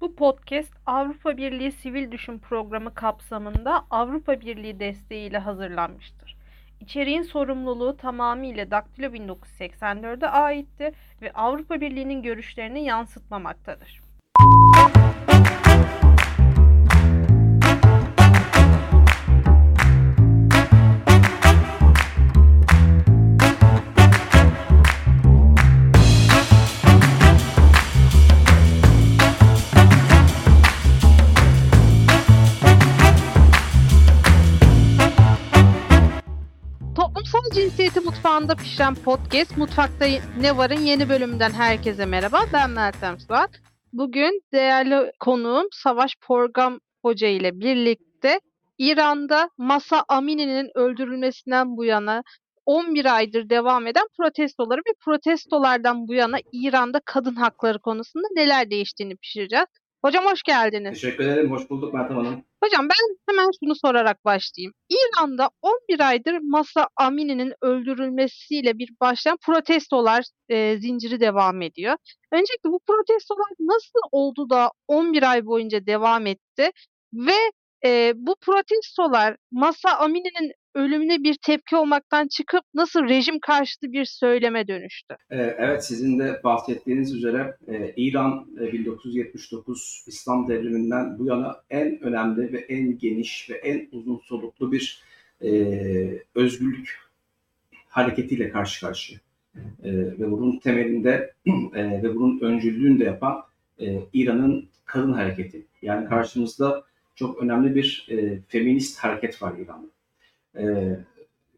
Bu podcast Avrupa Birliği Sivil Düşün Programı kapsamında Avrupa Birliği desteğiyle hazırlanmıştır. İçeriğin sorumluluğu tamamıyla Daktilo 1984'e aitti ve Avrupa Birliği'nin görüşlerini yansıtmamaktadır. Mutfağında pişen podcast Mutfakta Ne Var'ın yeni bölümünden herkese merhaba. Ben Meltem Suat. Bugün değerli konuğum Savaş Porgam Hoca ile birlikte İran'da Masa Amini'nin öldürülmesinden bu yana 11 aydır devam eden protestoları ve protestolardan bu yana İran'da kadın hakları konusunda neler değiştiğini pişireceğiz. Hocam hoş geldiniz. Teşekkür ederim. Hoş bulduk Meltem Hanım. Hocam ben hemen şunu sorarak başlayayım. İran'da 11 aydır Masa Amini'nin öldürülmesiyle bir başlayan protestolar e, zinciri devam ediyor. Öncelikle bu protestolar nasıl oldu da 11 ay boyunca devam etti ve e, bu protestolar Masa Amini'nin ölümüne bir tepki olmaktan çıkıp nasıl rejim karşıtı bir söyleme dönüştü? Ee, evet sizin de bahsettiğiniz üzere e, İran e, 1979 İslam devriminden bu yana en önemli ve en geniş ve en uzun soluklu bir e, özgürlük hareketiyle karşı karşıya. E, ve bunun temelinde e, ve bunun öncülüğünü de yapan e, İran'ın kadın hareketi. Yani karşımızda çok önemli bir e, feminist hareket var İran'da. Ee,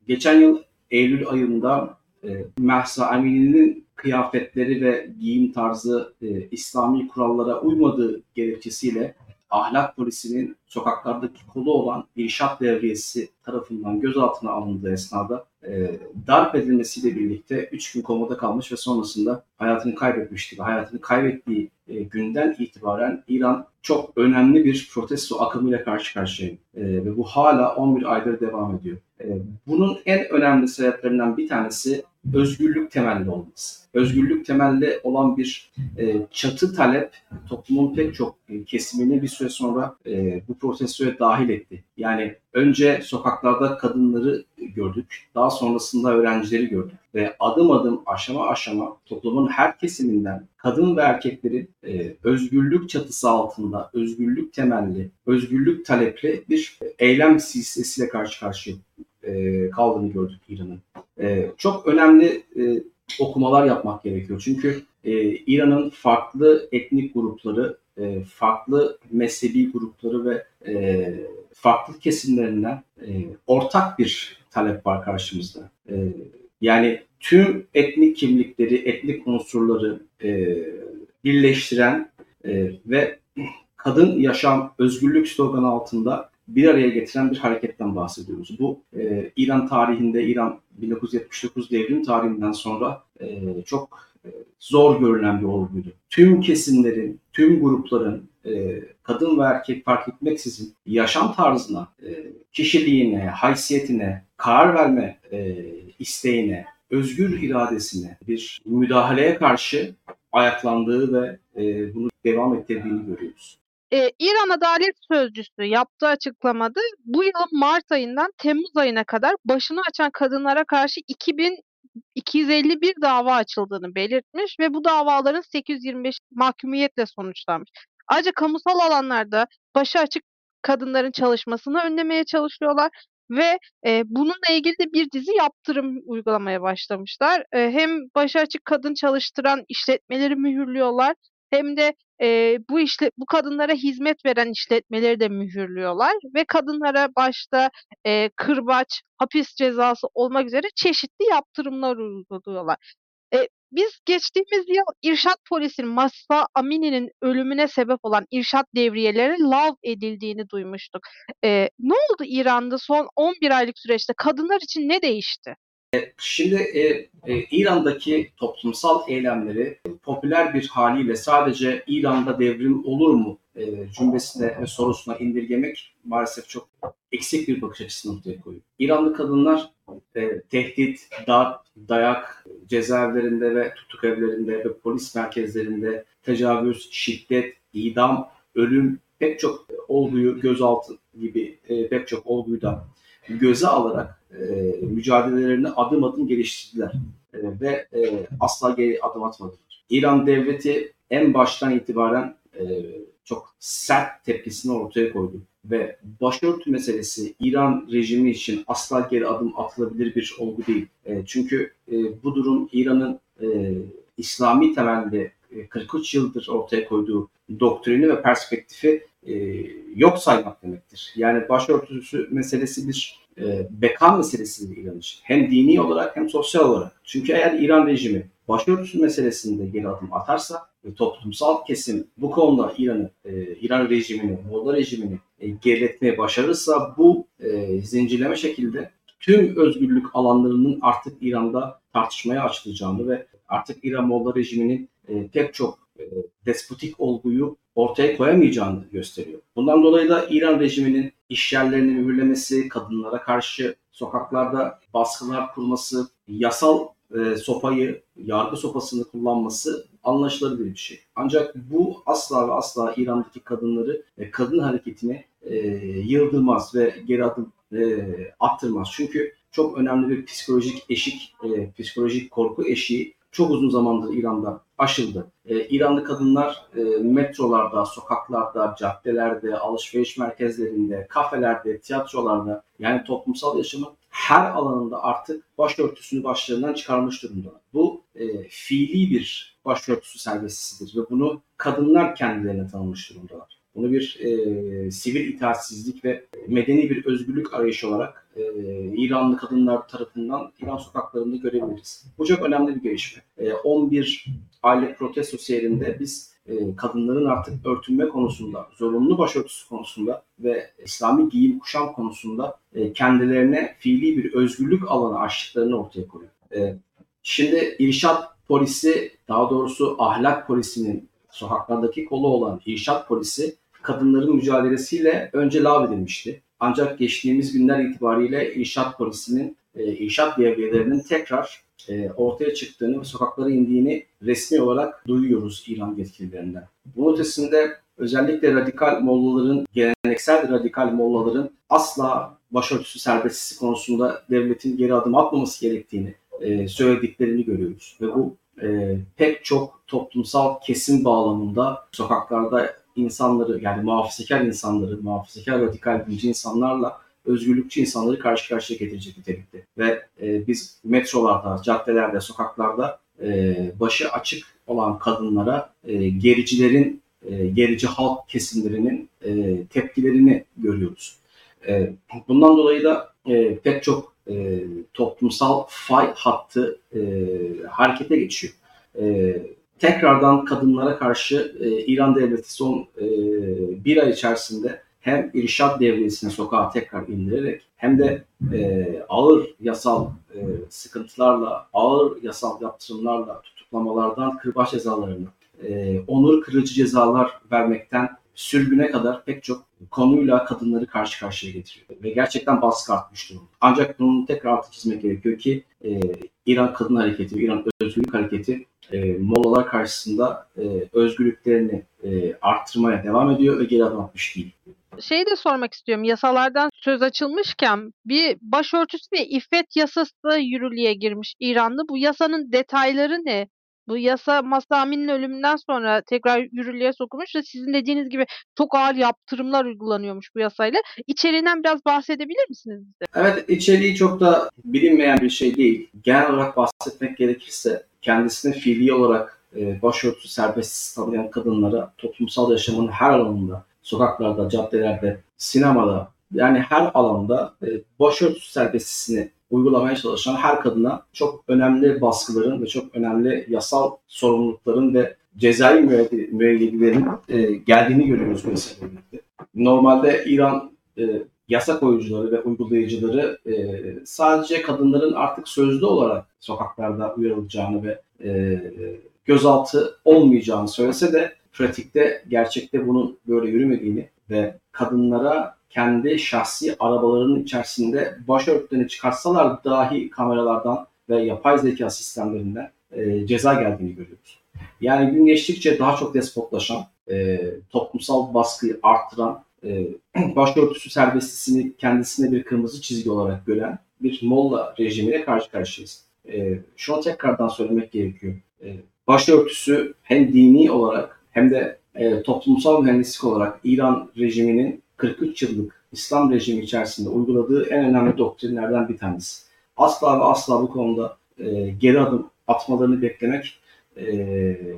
geçen yıl Eylül ayında e, Mahsa Amini'nin kıyafetleri ve giyim tarzı e, İslami kurallara uymadığı gerekçesiyle ahlak polisinin sokaklardaki kolu olan irşat devriyesi tarafından gözaltına alındığı esnada e, darp edilmesiyle birlikte 3 gün komada kalmış ve sonrasında hayatını kaybetmişti. Ve hayatını kaybettiği e, günden itibaren İran çok önemli bir protesto akımıyla karşı karşıya. E, ve bu hala 11 aydır devam ediyor. E, bunun en önemli sebeplerinden bir tanesi özgürlük temelli olması. Özgürlük temelli olan bir çatı talep toplumun pek çok kesimini bir süre sonra bu protestoya dahil etti. Yani önce sokaklarda kadınları gördük, daha sonrasında öğrencileri gördük ve adım adım aşama aşama toplumun her kesiminden kadın ve erkeklerin e, özgürlük çatısı altında özgürlük temelli, özgürlük talepli bir eylem silsilesiyle karşı karşıya e, kaldığını gördük İran'ın. E, çok önemli e, okumalar yapmak gerekiyor. Çünkü e, İran'ın farklı etnik grupları, e, farklı mezhebi grupları ve e, farklı kesimlerinden e, ortak bir talep var karşımızda. Yani tüm etnik kimlikleri, etnik unsurları birleştiren ve kadın yaşam özgürlük sloganı altında bir araya getiren bir hareketten bahsediyoruz. Bu e, İran tarihinde, İran 1979 devrim tarihinden sonra e, çok zor görülen bir olguydu. Tüm kesimlerin, tüm grupların e, kadın ve erkek fark etmeksizin yaşam tarzına, e, kişiliğine, haysiyetine, karar verme e, isteğine, özgür iradesine bir müdahaleye karşı ayaklandığı ve e, bunu devam ettirdiğini görüyoruz. Ee, İran Adalet Sözcüsü yaptığı açıklamada bu yılın Mart ayından Temmuz ayına kadar başını açan kadınlara karşı 2251 dava açıldığını belirtmiş ve bu davaların 825 mahkumiyetle sonuçlanmış. Ayrıca kamusal alanlarda başı açık kadınların çalışmasını önlemeye çalışıyorlar ve e, bununla ilgili de bir dizi yaptırım uygulamaya başlamışlar. E, hem başı açık kadın çalıştıran işletmeleri mühürlüyorlar hem de e, bu işle bu kadınlara hizmet veren işletmeleri de mühürlüyorlar ve kadınlara başta e, kırbaç, hapis cezası olmak üzere çeşitli yaptırımlar uyguluyorlar. E, biz geçtiğimiz yıl İrşat Polis'in Masa Amini'nin ölümüne sebep olan İrşat devriyeleri lav edildiğini duymuştuk. E, ne oldu İran'da son 11 aylık süreçte? Kadınlar için ne değişti? Şimdi e, e, İran'daki toplumsal eylemleri popüler bir haliyle sadece İran'da devrim olur mu e, cümlesine ve sorusuna indirgemek maalesef çok eksik bir bakış açısını ortaya koyuyor. İranlı kadınlar e, tehdit, darp, dayak, cezaevlerinde ve tutuk evlerinde ve polis merkezlerinde tecavüz, şiddet, idam, ölüm pek çok olguyu gözaltı gibi e, pek çok olguyu da göze alarak e, mücadelelerini adım adım geliştirdiler e, ve e, asla geri adım atmadılar. İran devleti en baştan itibaren e, çok sert tepkisini ortaya koydu ve başörtü meselesi İran rejimi için asla geri adım atılabilir bir olgu değil. E, çünkü e, bu durum İran'ın e, İslami temelli 43 yıldır ortaya koyduğu doktrini ve perspektifi e, yok saymak demektir. Yani başörtüsü meselesi bir e, beka meselesidir İran. Hem dini olarak hem sosyal olarak. Çünkü eğer İran rejimi başörtüsü meselesinde geri adım atarsa ve toplumsal kesim bu konuda İran'ı, e, İran rejimini, Molla rejimini e, geriletmeye başarırsa bu e, zincirleme şekilde tüm özgürlük alanlarının artık İran'da tartışmaya açılacağını ve artık İran Molla rejiminin e, pek çok despotik olguyu ortaya koyamayacağını gösteriyor. Bundan dolayı da İran rejiminin iş yerlerini mühürlemesi, kadınlara karşı sokaklarda baskılar kurması, yasal e, sopayı, yargı sopasını kullanması anlaşılabilir bir şey. Ancak bu asla ve asla İran'daki kadınları, e, kadın hareketini e, yıldırmaz ve geri adım e, attırmaz. Çünkü çok önemli bir psikolojik eşik, e, psikolojik korku eşiği çok uzun zamandır İran'da aşıldı. E, İranlı kadınlar e, metrolarda, sokaklarda, caddelerde, alışveriş merkezlerinde, kafelerde, tiyatrolarda yani toplumsal yaşamın her alanında artık başörtüsünü başlarından çıkarmış durumda. Bu e, fiili bir başörtüsü serbestisidir ve bunu kadınlar kendilerine tanımış durumdalar. Bunu bir e, sivil itaatsizlik ve medeni bir özgürlük arayışı olarak e, İranlı kadınlar tarafından İran sokaklarında görebiliriz. Bu çok önemli bir gelişme. E, 11 aylık protesto seyrinde biz e, kadınların artık örtünme konusunda, zorunlu başörtüsü konusunda ve İslami giyim kuşam konusunda e, kendilerine fiili bir özgürlük alanı açtıklarını ortaya koyuyor. E, şimdi irşat polisi, daha doğrusu ahlak polisinin sokaklardaki kolu olan irşat polisi kadınların mücadelesiyle önce lağvedilmişti. Ancak geçtiğimiz günler itibariyle irşat polisinin, e, irşat devriyelerinin tekrar e, ortaya çıktığını ve sokaklara indiğini resmi olarak duyuyoruz İran yetkililerinden. Bunun ötesinde özellikle radikal mollaların, geleneksel radikal mollaların asla başörtüsü serbestisi konusunda devletin geri adım atmaması gerektiğini e, söylediklerini görüyoruz. Ve bu e, pek çok toplumsal kesim bağlamında sokaklarda insanları yani muhafazakar insanları, muhafazakar radikal dinci insanlarla özgürlükçü insanları karşı karşıya getirecek nitelikte. Ve e, biz metrolarda, caddelerde, sokaklarda e, başı açık olan kadınlara e, gericilerin, e, gerici halk kesimlerinin e, tepkilerini görüyoruz. E, bundan dolayı da e, pek çok e, toplumsal fay hattı e, harekete geçiyor. E, tekrardan kadınlara karşı e, İran devleti son e, bir ay içerisinde hem irşat devriyesini sokağa tekrar indirerek hem de e, ağır yasal e, sıkıntılarla, ağır yasal yaptırımlarla, tutuklamalardan kırbaç cezalarını, e, onur kırıcı cezalar vermekten sürgüne kadar pek çok konuyla kadınları karşı karşıya getiriyor. Ve gerçekten baskı artmış durumda. Ancak bunun tekrar altı çizmek gerekiyor ki e, İran Kadın Hareketi, İran Özgürlük Hareketi e, molalar karşısında e, özgürlüklerini e, arttırmaya devam ediyor ve geri adım atmış değil. Şeyi de sormak istiyorum. Yasalardan söz açılmışken bir başörtüsü ve iffet yasası yürürlüğe girmiş İran'da. Bu yasanın detayları ne? Bu yasa Masami'nin ölümünden sonra tekrar yürürlüğe sokulmuş ve sizin dediğiniz gibi çok ağır yaptırımlar uygulanıyormuş bu yasayla. İçeriğinden biraz bahsedebilir misiniz bize? Evet, içeriği çok da bilinmeyen bir şey değil. Genel olarak bahsetmek gerekirse kendisini fiili olarak e, başörtüsü serbest tanıyan kadınlara toplumsal yaşamın her alanında, sokaklarda, caddelerde, sinemada yani her alanda e, başörtüsü serbestisini uygulamaya çalışan her kadına çok önemli baskıların ve çok önemli yasal sorumlulukların ve cezai müeyyidelerin e, geldiğini görüyoruz bu meseleyle Normalde İran e, yasa koyucuları ve uygulayıcıları e, sadece kadınların artık sözlü olarak sokaklarda uyarılacağını ve e, gözaltı olmayacağını söylese de pratikte gerçekte bunun böyle yürümediğini ve kadınlara kendi şahsi arabalarının içerisinde başörtülerini çıkarsalar dahi kameralardan ve yapay zeka sistemlerinden e, ceza geldiğini görüyoruz. Yani gün geçtikçe daha çok despotlaşan, e, toplumsal baskıyı arttıran, e, başörtüsü serbestisini kendisine bir kırmızı çizgi olarak gören bir Molla rejimiyle karşı karşıyayız. E, şunu tekrardan söylemek gerekiyor. E, başörtüsü hem dini olarak hem de e, toplumsal mühendislik olarak İran rejiminin 43 yıllık İslam rejimi içerisinde uyguladığı en önemli doktrinlerden bir tanesi. Asla ve asla bu konuda e, geri adım atmalarını beklemek e,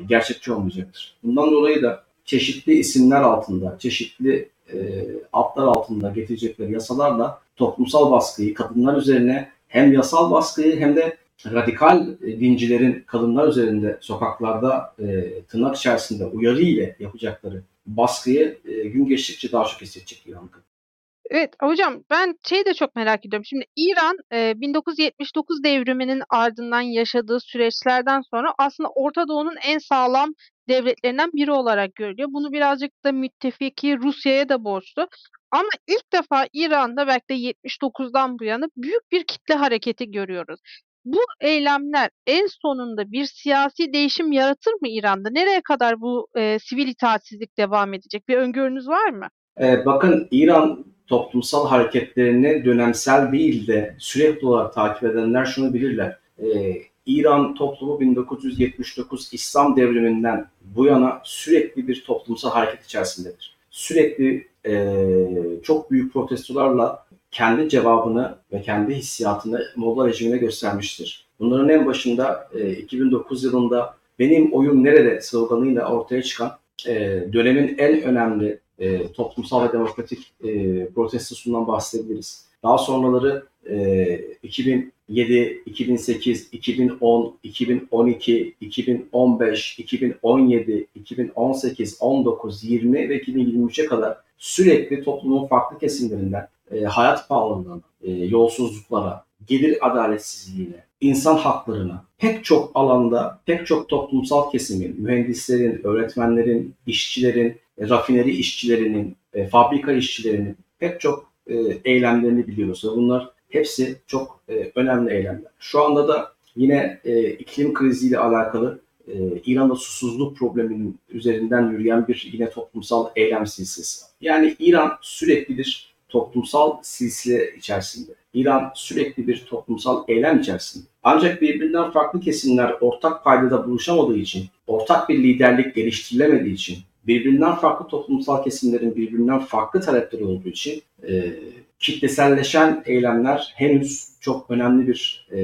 gerçekçi olmayacaktır. Bundan dolayı da çeşitli isimler altında, çeşitli e, adlar altında getirecekleri yasalarla toplumsal baskıyı kadınlar üzerine hem yasal baskıyı hem de radikal e, dincilerin kadınlar üzerinde sokaklarda e, tırnak içerisinde uyarı ile yapacakları baskıyı e, gün geçtikçe daha çok hissedecek İran. Evet hocam ben şeyi de çok merak ediyorum. Şimdi İran e, 1979 devriminin ardından yaşadığı süreçlerden sonra aslında Orta Doğu'nun en sağlam devletlerinden biri olarak görülüyor. Bunu birazcık da müttefiki Rusya'ya da borçlu. Ama ilk defa İran'da belki de 79'dan bu yana büyük bir kitle hareketi görüyoruz. Bu eylemler en sonunda bir siyasi değişim yaratır mı İran'da? Nereye kadar bu e, sivil itaatsizlik devam edecek? Bir öngörünüz var mı? E, bakın İran toplumsal hareketlerini dönemsel değil de sürekli olarak takip edenler şunu bilirler. E, İran toplumu 1979 İslam devriminden bu yana sürekli bir toplumsal hareket içerisindedir. Sürekli e, çok büyük protestolarla kendi cevabını ve kendi hissiyatını Molla rejimine göstermiştir. Bunların en başında e, 2009 yılında benim oyum nerede sloganıyla ortaya çıkan e, dönemin en önemli e, toplumsal ve demokratik e, protestosundan bahsedebiliriz. Daha sonraları e, 2007, 2008, 2010, 2012, 2015, 2017, 2018, 19, 20 ve 2023'e kadar sürekli toplumun farklı kesimlerinden e, hayat pahalılığına, e, yolsuzluklara, gelir adaletsizliğine, insan haklarına pek çok alanda, pek çok toplumsal kesimin, mühendislerin, öğretmenlerin, işçilerin, e, rafineri işçilerinin, e, fabrika işçilerinin pek çok e, eylemlerini biliyoruz. Bunlar hepsi çok e, önemli eylemler. Şu anda da yine e, iklim kriziyle alakalı e, İran'da susuzluk probleminin üzerinden yürüyen bir yine toplumsal eylem silsilesi. Yani İran sürekli bir toplumsal silsile içerisinde. İran sürekli bir toplumsal eylem içerisinde. Ancak birbirinden farklı kesimler ortak paydada buluşamadığı için, ortak bir liderlik geliştirilemediği için, birbirinden farklı toplumsal kesimlerin birbirinden farklı talepleri olduğu için e, kitleselleşen eylemler henüz çok önemli bir e,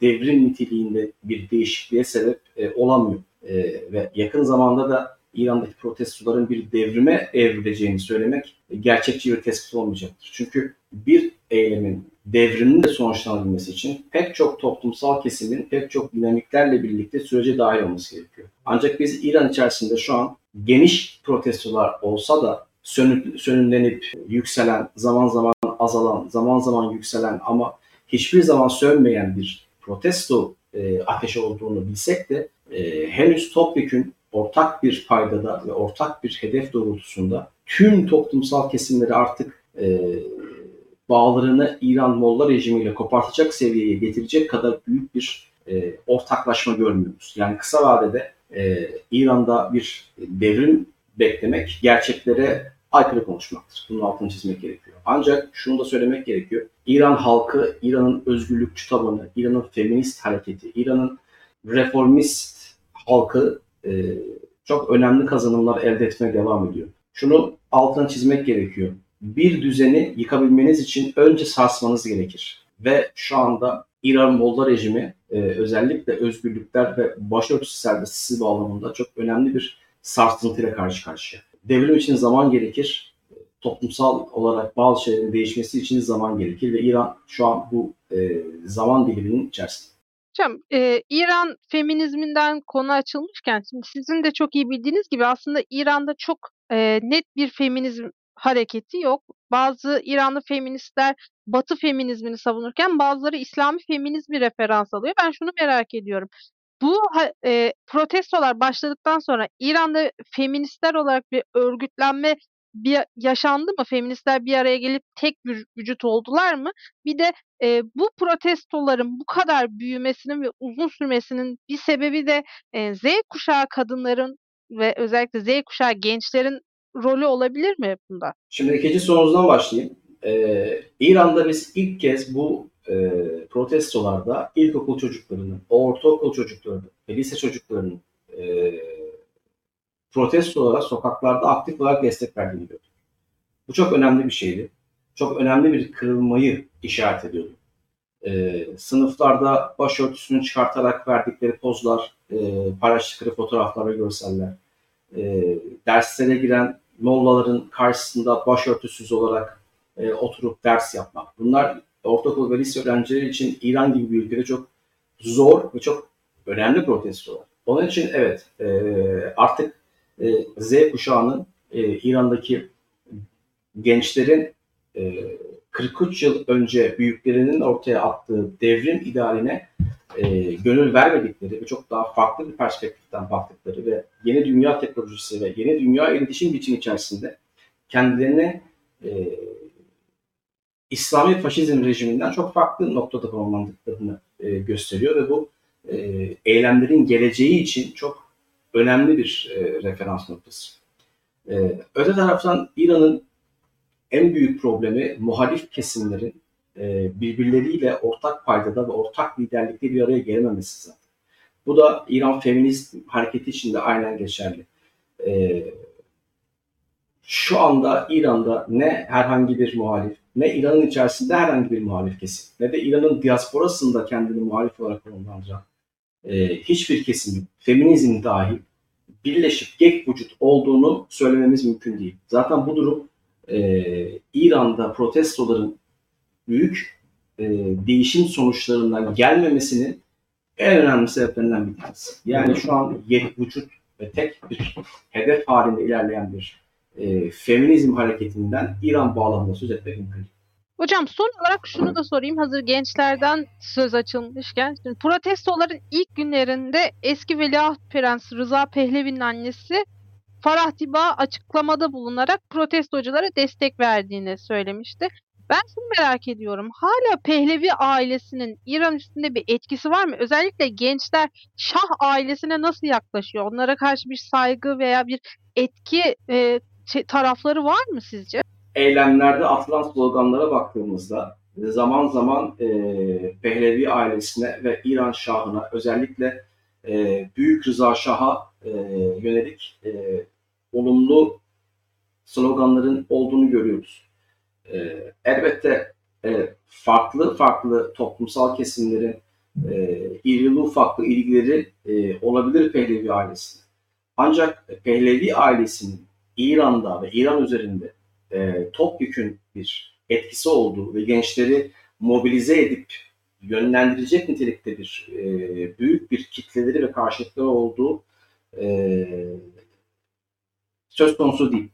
devrim niteliğinde bir değişikliğe sebep e, olamıyor. E, ve yakın zamanda da İran'daki protestoların bir devrime evrileceğini söylemek gerçekçi bir tespit olmayacaktır. Çünkü bir eylemin devrimin de sonuçlanabilmesi için pek çok toplumsal kesimin pek çok dinamiklerle birlikte sürece dahil olması gerekiyor. Ancak biz İran içerisinde şu an geniş protestolar olsa da sönüp, sönümlenip yükselen, zaman zaman azalan, zaman zaman yükselen ama hiçbir zaman sönmeyen bir protesto e, ateşi olduğunu bilsek de e, henüz topyekün ortak bir paydada ve ortak bir hedef doğrultusunda tüm toplumsal kesimleri artık e, bağlarını İran Molla rejimiyle kopartacak seviyeye getirecek kadar büyük bir e, ortaklaşma görmüyoruz. Yani kısa vadede e, İran'da bir devrim beklemek gerçeklere aykırı konuşmaktır. Bunun altını çizmek gerekiyor. Ancak şunu da söylemek gerekiyor. İran halkı, İran'ın özgürlükçü tabanı, İran'ın feminist hareketi, İran'ın reformist halkı e, çok önemli kazanımlar elde etmeye devam ediyor. Şunu altına çizmek gerekiyor. Bir düzeni yıkabilmeniz için önce sarsmanız gerekir. Ve şu anda İran Molla rejimi e, özellikle özgürlükler ve başörtüsü serbestisi bağlamında çok önemli bir sarsıntıyla karşı karşıya. Devrim için zaman gerekir. Toplumsal olarak bazı şeylerin değişmesi için zaman gerekir ve İran şu an bu e, zaman diliminin içerisinde. Hocam, eee, İran feminizminden konu açılmışken şimdi sizin de çok iyi bildiğiniz gibi aslında İran'da çok, eee, net bir feminizm hareketi yok. Bazı İranlı feministler Batı feminizmini savunurken bazıları İslami feminizmi referans alıyor. Ben şunu merak ediyorum. Bu eee, protestolar başladıktan sonra İran'da feministler olarak bir örgütlenme bir yaşandı mı? Feministler bir araya gelip tek bir vücut oldular mı? Bir de Eee, bu protestoların bu kadar büyümesinin ve uzun sürmesinin bir sebebi de, eee, Z kuşağı kadınların ve özellikle Z kuşağı gençlerin rolü olabilir mi bunda? Şimdi ikinci sorunuzdan başlayayım. Ee, İran'da biz ilk kez bu e, protestolarda ilkokul çocuklarının, ortaokul çocuklarının lise çocuklarının e, protestolara sokaklarda aktif olarak destek verdiğini gördük. Bu çok önemli bir şeydi. Çok önemli bir kırılmayı işaret ediyordu. E, sınıflarda başörtüsünü çıkartarak verdikleri pozlar, e, paylaştıkları fotoğraflar ve görseller, e, derslere giren mollaların karşısında başörtüsüz olarak e, oturup ders yapmak. Bunlar ortaokul ve lise öğrencileri için İran gibi bir ülkede çok zor ve çok önemli protestolar. Onun için evet e, artık e, Z kuşağının e, İran'daki gençlerin e, 43 yıl önce büyüklerinin ortaya attığı devrim idealine e, gönül vermedikleri ve çok daha farklı bir perspektiften baktıkları ve yeni dünya teknolojisi ve yeni dünya iletişim biçimi içerisinde kendilerine e, İslami faşizm rejiminden çok farklı noktada konumlandıklarını e, gösteriyor ve bu e, eylemlerin geleceği için çok önemli bir e, referans noktası. E, öte taraftan İran'ın en büyük problemi muhalif kesimlerin e, birbirleriyle ortak paydada ve ortak liderlikte bir araya gelememesi zaten. Bu da İran feminist hareketi için de aynen geçerli. E, şu anda İran'da ne herhangi bir muhalif, ne İran'ın içerisinde herhangi bir muhalif kesim, ne de İran'ın diasporasında kendini muhalif olarak konumlandıran e, hiçbir kesim, feminizm dahil birleşip gek vücut olduğunu söylememiz mümkün değil. Zaten bu durum e, İran'da protestoların büyük e, değişim sonuçlarından gelmemesinin en önemli sebeplerinden bir tanesi. Yani şu an yek vücut ve tek bir hedef halinde ilerleyen bir e, feminizm hareketinden İran bağlamında söz etmek mümkün. Hocam son olarak şunu da sorayım hazır gençlerden söz açılmışken. Şimdi protestoların ilk günlerinde eski Veliaht Prens Rıza Pehlevi'nin annesi Farah Diba açıklamada bulunarak protestoculara destek verdiğini söylemişti. Ben şunu merak ediyorum. Hala Pehlevi ailesinin İran üstünde bir etkisi var mı? Özellikle gençler Şah ailesine nasıl yaklaşıyor? Onlara karşı bir saygı veya bir etki e, tarafları var mı sizce? Eylemlerde atılan sloganlara baktığımızda zaman zaman e, Pehlevi ailesine ve İran Şahı'na özellikle e, Büyük Rıza Şah'a e, yönelik e, olumlu sloganların olduğunu görüyoruz. E, elbette e, farklı farklı toplumsal kesimlerin e, irili ufaklı ilgileri e, olabilir Pehlevi ailesine. Ancak Pehlevi ailesinin İran'da ve İran üzerinde e, topyekün bir etkisi olduğu ve gençleri mobilize edip yönlendirecek nitelikte bir e, büyük bir kitleleri ve karşılıkları olduğu e, söz konusu değil.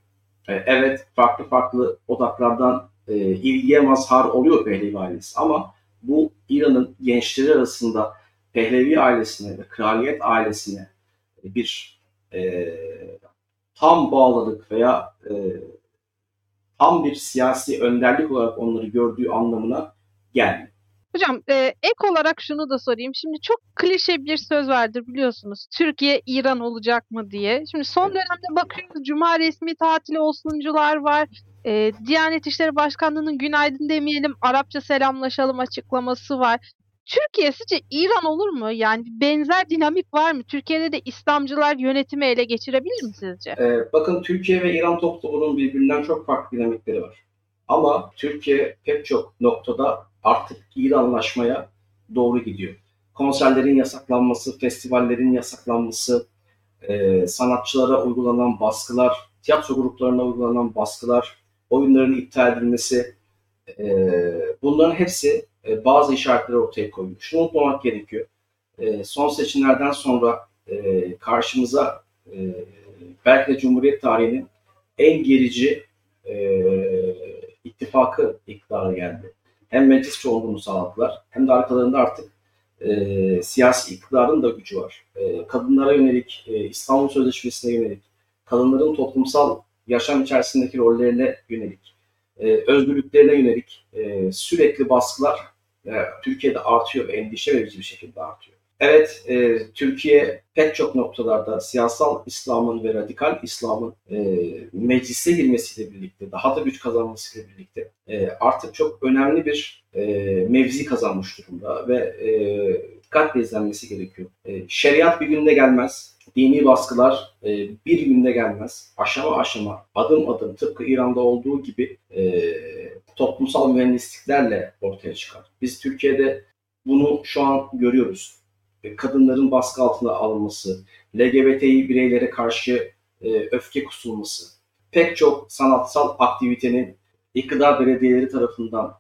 E, evet farklı farklı odaklardan e, ilgiye mazhar oluyor Pehlevi ailesi ama bu İran'ın gençleri arasında Pehlevi ailesine ve kraliyet ailesine bir e, tam bağlılık veya e, tam bir siyasi önderlik olarak onları gördüğü anlamına gelmiyor. Hocam e, ek olarak şunu da sorayım. Şimdi çok klişe bir söz vardır biliyorsunuz. Türkiye İran olacak mı diye. Şimdi son dönemde bakıyoruz Cuma resmi tatili olsuncular var. E, Diyanet İşleri Başkanlığı'nın günaydın demeyelim Arapça selamlaşalım açıklaması var. Türkiye sizce İran olur mu? Yani benzer dinamik var mı? Türkiye'de de İslamcılar yönetimi ele geçirebilir mi sizce? Ee, bakın Türkiye ve İran toplumunun birbirinden çok farklı dinamikleri var. Ama Türkiye pek çok noktada artık İranlaşmaya doğru gidiyor. Konserlerin yasaklanması, festivallerin yasaklanması, e, sanatçılara uygulanan baskılar, tiyatro gruplarına uygulanan baskılar, oyunların iptal edilmesi, e, bunların hepsi e, bazı işaretleri ortaya koyuyor. Şunu unutmamak gerekiyor. E, son seçimlerden sonra e, karşımıza belki de Cumhuriyet tarihinin en gerici ittifakı iktidara geldi. Hem meclis çoğunluğunu sağladılar hem de arkalarında artık siyasi iktidarın da gücü var. Kadınlara yönelik, İstanbul Sözleşmesi'ne yönelik, kadınların toplumsal yaşam içerisindeki rollerine yönelik, özgürlüklerine yönelik sürekli baskılar Türkiye'de artıyor ve endişe verici bir şekilde artıyor. Evet, e, Türkiye pek çok noktalarda siyasal İslam'ın ve radikal İslam'ın e, meclise girmesiyle birlikte, daha da güç kazanmasıyla birlikte e, artık çok önemli bir e, mevzi kazanmış durumda ve e, dikkatle izlenmesi gerekiyor. E, şeriat bir günde gelmez, dini baskılar e, bir günde gelmez. Aşama aşama, adım adım tıpkı İran'da olduğu gibi e, toplumsal mühendisliklerle ortaya çıkar. Biz Türkiye'de bunu şu an görüyoruz e, kadınların baskı altına alınması, LGBTİ bireylere karşı e, öfke kusulması, pek çok sanatsal aktivitenin iktidar belediyeleri tarafından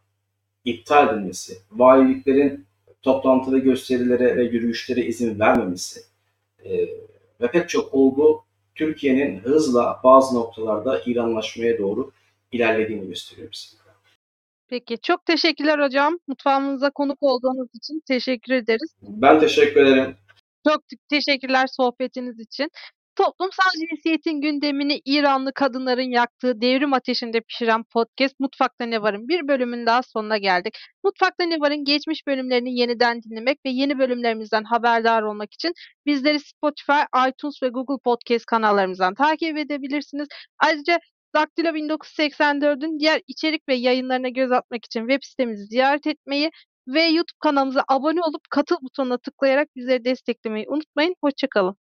iptal edilmesi, valiliklerin toplantı ve gösterilere ve yürüyüşlere izin vermemesi e, ve pek çok olgu Türkiye'nin hızla bazı noktalarda İranlaşmaya doğru ilerlediğini gösteriyor bize. Peki. Çok teşekkürler hocam. Mutfağımıza konuk olduğunuz için teşekkür ederiz. Ben teşekkür ederim. Çok teşekkürler sohbetiniz için. Toplumsal cinsiyetin gündemini İranlı kadınların yaktığı devrim ateşinde pişiren podcast Mutfakta Ne Var'ın bir bölümün daha sonuna geldik. Mutfakta Ne Var'ın geçmiş bölümlerini yeniden dinlemek ve yeni bölümlerimizden haberdar olmak için bizleri Spotify, iTunes ve Google Podcast kanallarımızdan takip edebilirsiniz. Ayrıca Daktilo 1984'ün diğer içerik ve yayınlarına göz atmak için web sitemizi ziyaret etmeyi ve YouTube kanalımıza abone olup katıl butonuna tıklayarak bizleri desteklemeyi unutmayın. Hoşçakalın.